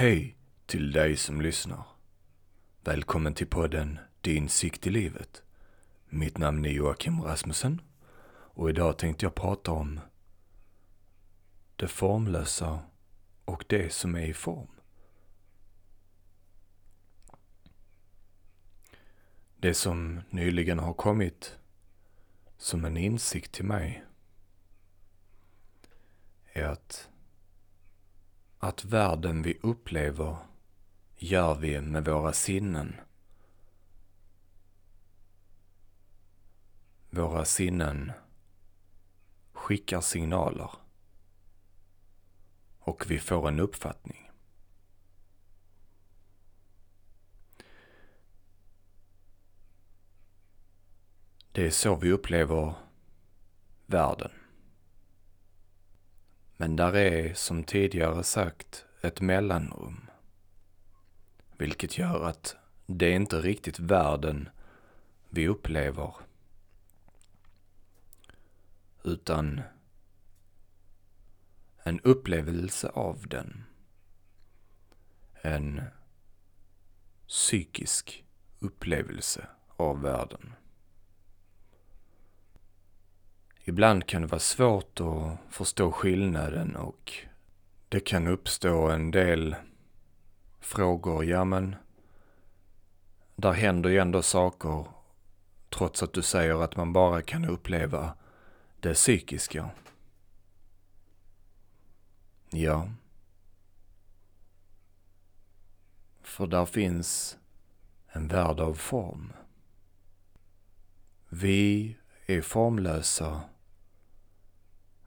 Hej till dig som lyssnar. Välkommen till podden Din sikt i livet. Mitt namn är Joakim Rasmussen och idag tänkte jag prata om det formlösa och det som är i form. Det som nyligen har kommit som en insikt till mig är att att världen vi upplever gör vi med våra sinnen. Våra sinnen skickar signaler och vi får en uppfattning. Det är så vi upplever världen. Men där är, som tidigare sagt, ett mellanrum. Vilket gör att det är inte riktigt världen vi upplever. Utan en upplevelse av den. En psykisk upplevelse av världen. Ibland kan det vara svårt att förstå skillnaden och det kan uppstå en del frågor. Ja, men där händer ju ändå saker trots att du säger att man bara kan uppleva det psykiska. Ja. För där finns en värld av form. Vi är formlösa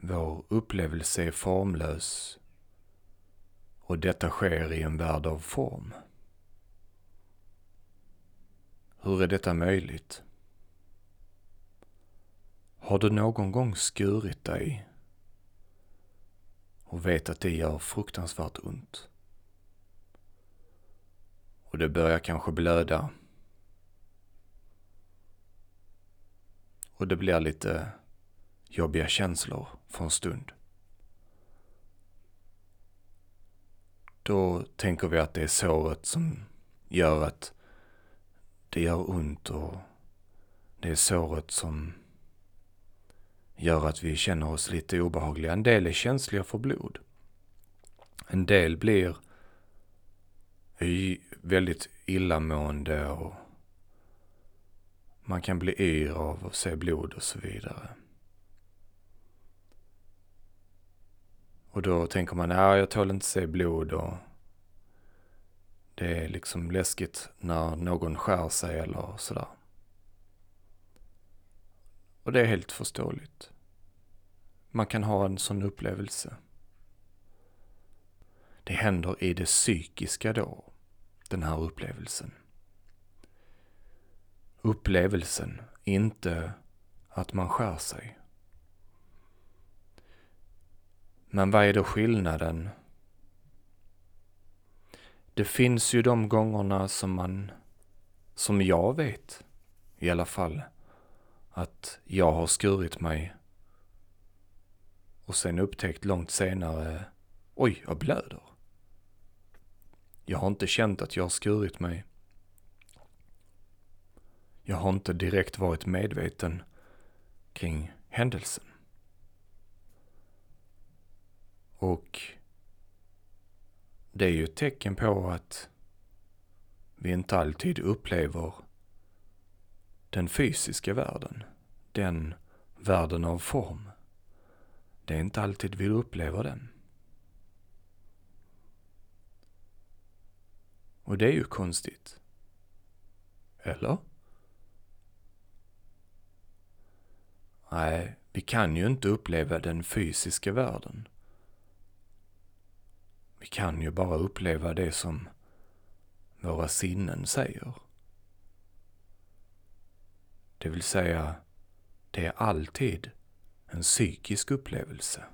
vår upplevelse är formlös och detta sker i en värld av form. Hur är detta möjligt? Har du någon gång skurit dig och vet att det gör fruktansvärt ont? Och det börjar kanske blöda. Och det blir lite jobbiga känslor för en stund. Då tänker vi att det är såret som gör att det gör ont och det är såret som gör att vi känner oss lite obehagliga. En del är känsliga för blod. En del blir väldigt illamående och man kan bli yr av att se blod och så vidare. Och då tänker man, ja jag tål inte se blod och det är liksom läskigt när någon skär sig eller sådär. Och det är helt förståeligt. Man kan ha en sån upplevelse. Det händer i det psykiska då, den här upplevelsen. Upplevelsen, inte att man skär sig. Men vad är då skillnaden? Det finns ju de gångerna som man, som jag vet i alla fall, att jag har skurit mig och sen upptäckt långt senare, oj, jag blöder. Jag har inte känt att jag har skurit mig. Jag har inte direkt varit medveten kring händelsen. Och det är ju ett tecken på att vi inte alltid upplever den fysiska världen, den världen av form. Det är inte alltid vi upplever den. Och det är ju konstigt. Eller? Nej, vi kan ju inte uppleva den fysiska världen. Vi kan ju bara uppleva det som våra sinnen säger. Det vill säga, det är alltid en psykisk upplevelse.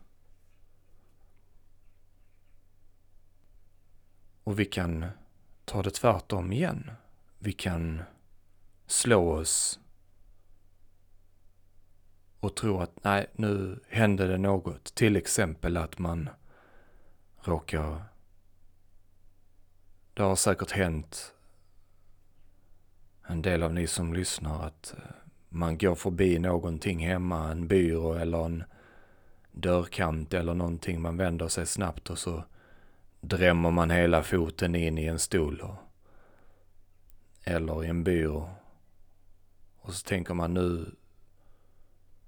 Och vi kan ta det tvärtom igen. Vi kan slå oss och tro att nej, nu hände det något. Till exempel att man råkar det har säkert hänt en del av ni som lyssnar att eh, man går förbi någonting hemma, en byrå eller en dörrkant eller någonting. Man vänder sig snabbt och så drämmer man hela foten in i en stol och, eller i en byrå. Och så tänker man nu,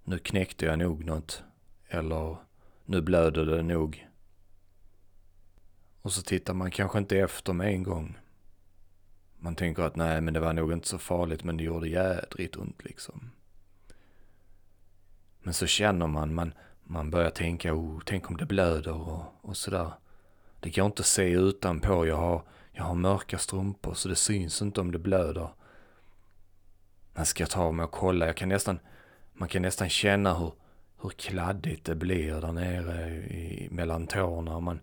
nu knäckte jag nog något. Eller nu blöder det nog. Och så tittar man kanske inte efter med en gång. Man tänker att nej, men det var nog inte så farligt, men det gjorde jädrigt ont liksom. Men så känner man, man, man börjar tänka, oh, tänk om det blöder och, och sådär. Det går inte att se utanpå, jag har, jag har mörka strumpor så det syns inte om det blöder. Men ska jag ta mig och kolla, jag kan nästan, man kan nästan känna hur, hur kladdigt det blir där nere i, mellan tårna. Man,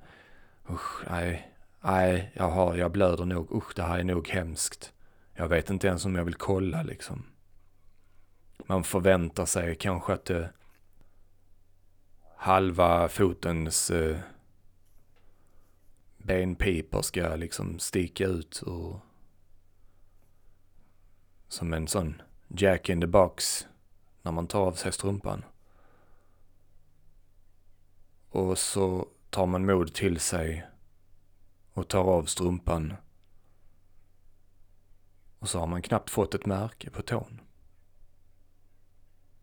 usch, nej, nej, jag, har, jag blöder nog, usch det här är nog hemskt. Jag vet inte ens om jag vill kolla liksom. Man förväntar sig kanske att eh, halva fotens eh, benpipor ska liksom sticka ut ur som en sån jack in the box när man tar av sig strumpan. Och så tar man mod till sig och tar av strumpan. Och så har man knappt fått ett märke på tån.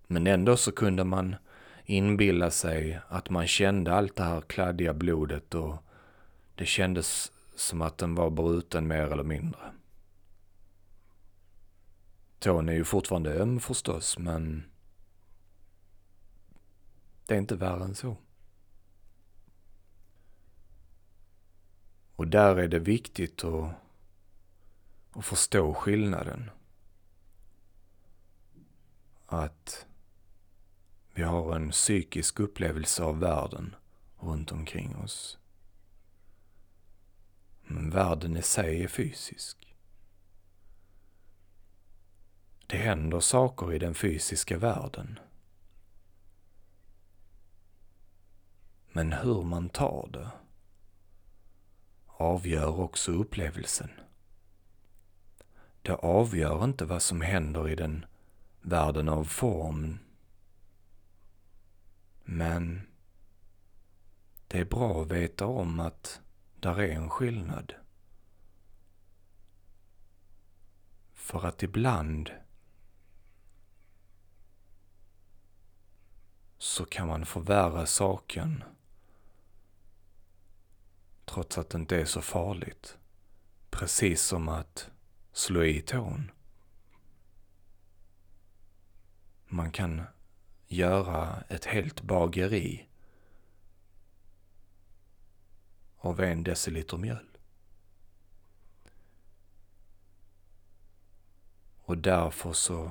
Men ändå så kunde man inbilla sig att man kände allt det här kladdiga blodet och det kändes som att den var bruten mer eller mindre. Tån är ju fortfarande öm förstås, men det är inte värre än så. Och där är det viktigt att, att förstå skillnaden. Att vi har en psykisk upplevelse av världen runt omkring oss. Men världen i sig är fysisk. Det händer saker i den fysiska världen. Men hur man tar det avgör också upplevelsen. Det avgör inte vad som händer i den världen av form. Men det är bra att veta om att där är en skillnad. För att ibland så kan man förvärra saken trots att det inte är så farligt. Precis som att slå i tån. Man kan göra ett helt bageri av en deciliter mjöl. Och därför så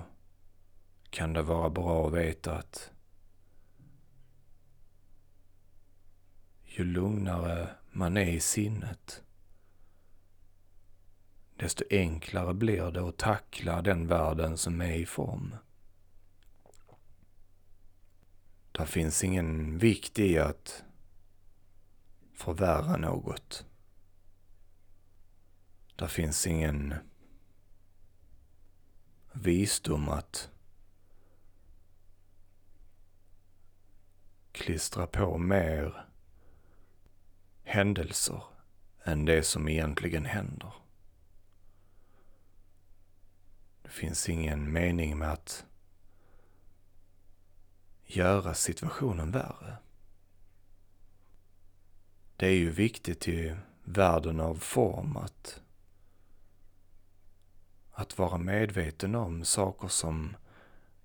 kan det vara bra att veta att ju lugnare man är i sinnet, desto enklare blir det att tackla den världen som är i form. Där finns ingen vikt i att förvärra något. Där finns ingen visdom att klistra på mer händelser än det som egentligen händer. Det finns ingen mening med att göra situationen värre. Det är ju viktigt i världen av form att, att vara medveten om saker som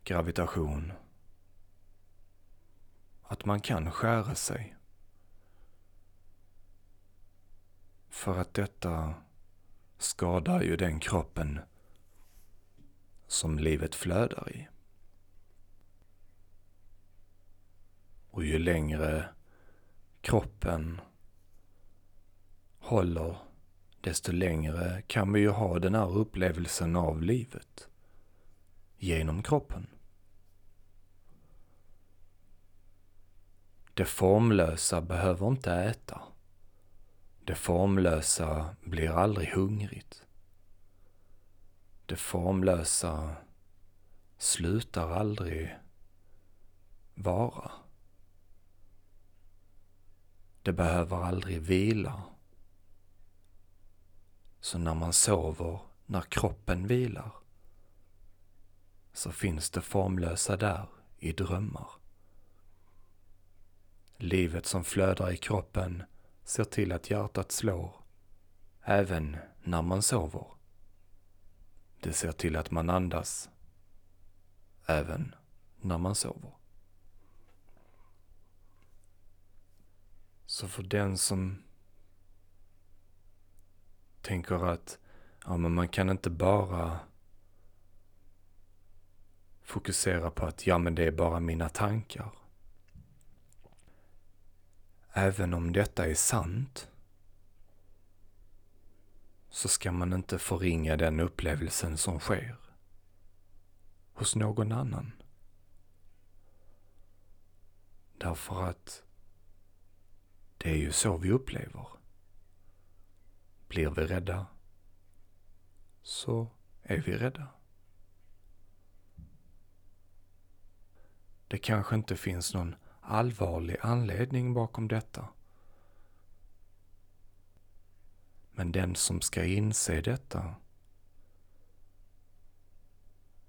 gravitation. Att man kan skära sig. För att detta skadar ju den kroppen som livet flödar i. Och ju längre kroppen håller, desto längre kan vi ju ha den här upplevelsen av livet genom kroppen. Det formlösa behöver inte äta. Det formlösa blir aldrig hungrigt. Det formlösa slutar aldrig vara. Det behöver aldrig vila. Så när man sover, när kroppen vilar, så finns det formlösa där i drömmar. Livet som flödar i kroppen ser till att hjärtat slår även när man sover. Det ser till att man andas även när man sover. Så för den som tänker att ja, men man kan inte bara fokusera på att ja, men det är bara mina tankar. Även om detta är sant så ska man inte förringa den upplevelsen som sker hos någon annan. Därför att det är ju så vi upplever. Blir vi rädda så är vi rädda. Det kanske inte finns någon allvarlig anledning bakom detta. Men den som ska inse detta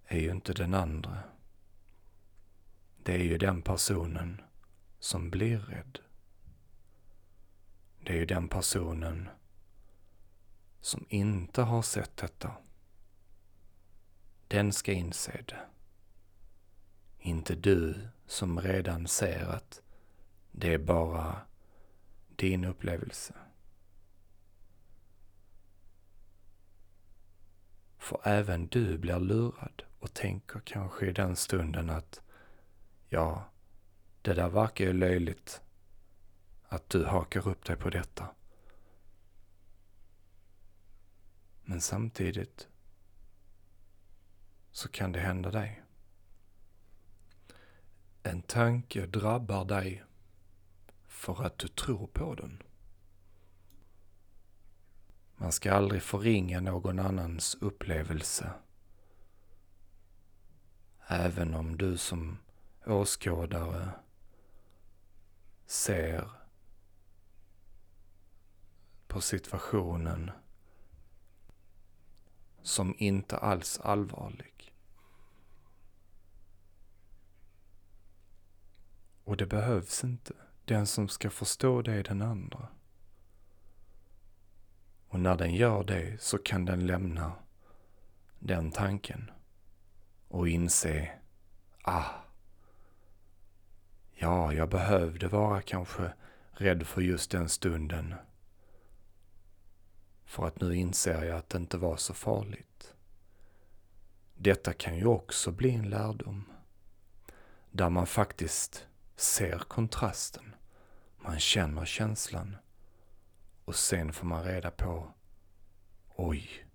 är ju inte den andra. Det är ju den personen som blir rädd. Det är ju den personen som inte har sett detta. Den ska inse det. Inte du som redan ser att det är bara din upplevelse. För även du blir lurad och tänker kanske i den stunden att ja, det där verkar ju löjligt att du hakar upp dig på detta. Men samtidigt så kan det hända dig. En tanke drabbar dig för att du tror på den. Man ska aldrig förringa någon annans upplevelse. Även om du som åskådare ser på situationen som inte alls allvarlig. Och det behövs inte. Den som ska förstå det är den andra. Och när den gör det så kan den lämna den tanken och inse, ah, ja, jag behövde vara kanske rädd för just den stunden. För att nu inser jag att det inte var så farligt. Detta kan ju också bli en lärdom. Där man faktiskt ser kontrasten. Man känner känslan. Och sen får man reda på, oj,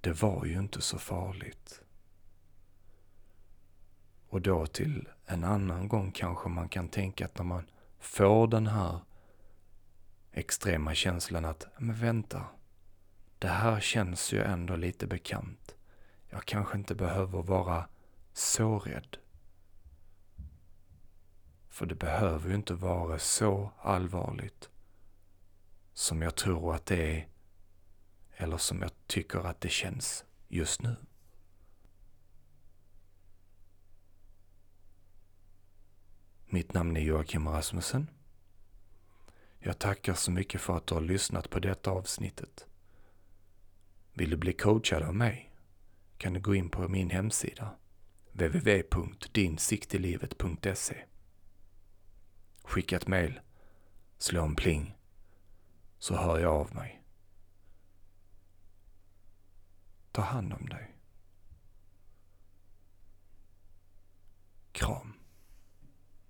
det var ju inte så farligt. Och då till en annan gång kanske man kan tänka att när man får den här extrema känslan att, men vänta, det här känns ju ändå lite bekant. Jag kanske inte behöver vara så rädd. För det behöver ju inte vara så allvarligt som jag tror att det är eller som jag tycker att det känns just nu. Mitt namn är Joakim Rasmussen. Jag tackar så mycket för att du har lyssnat på detta avsnittet. Vill du bli coachad av mig kan du gå in på min hemsida www.dinsiktilivet.se Skicka ett mejl, Slå en pling. Så hör jag av mig. Ta hand om dig. Kram.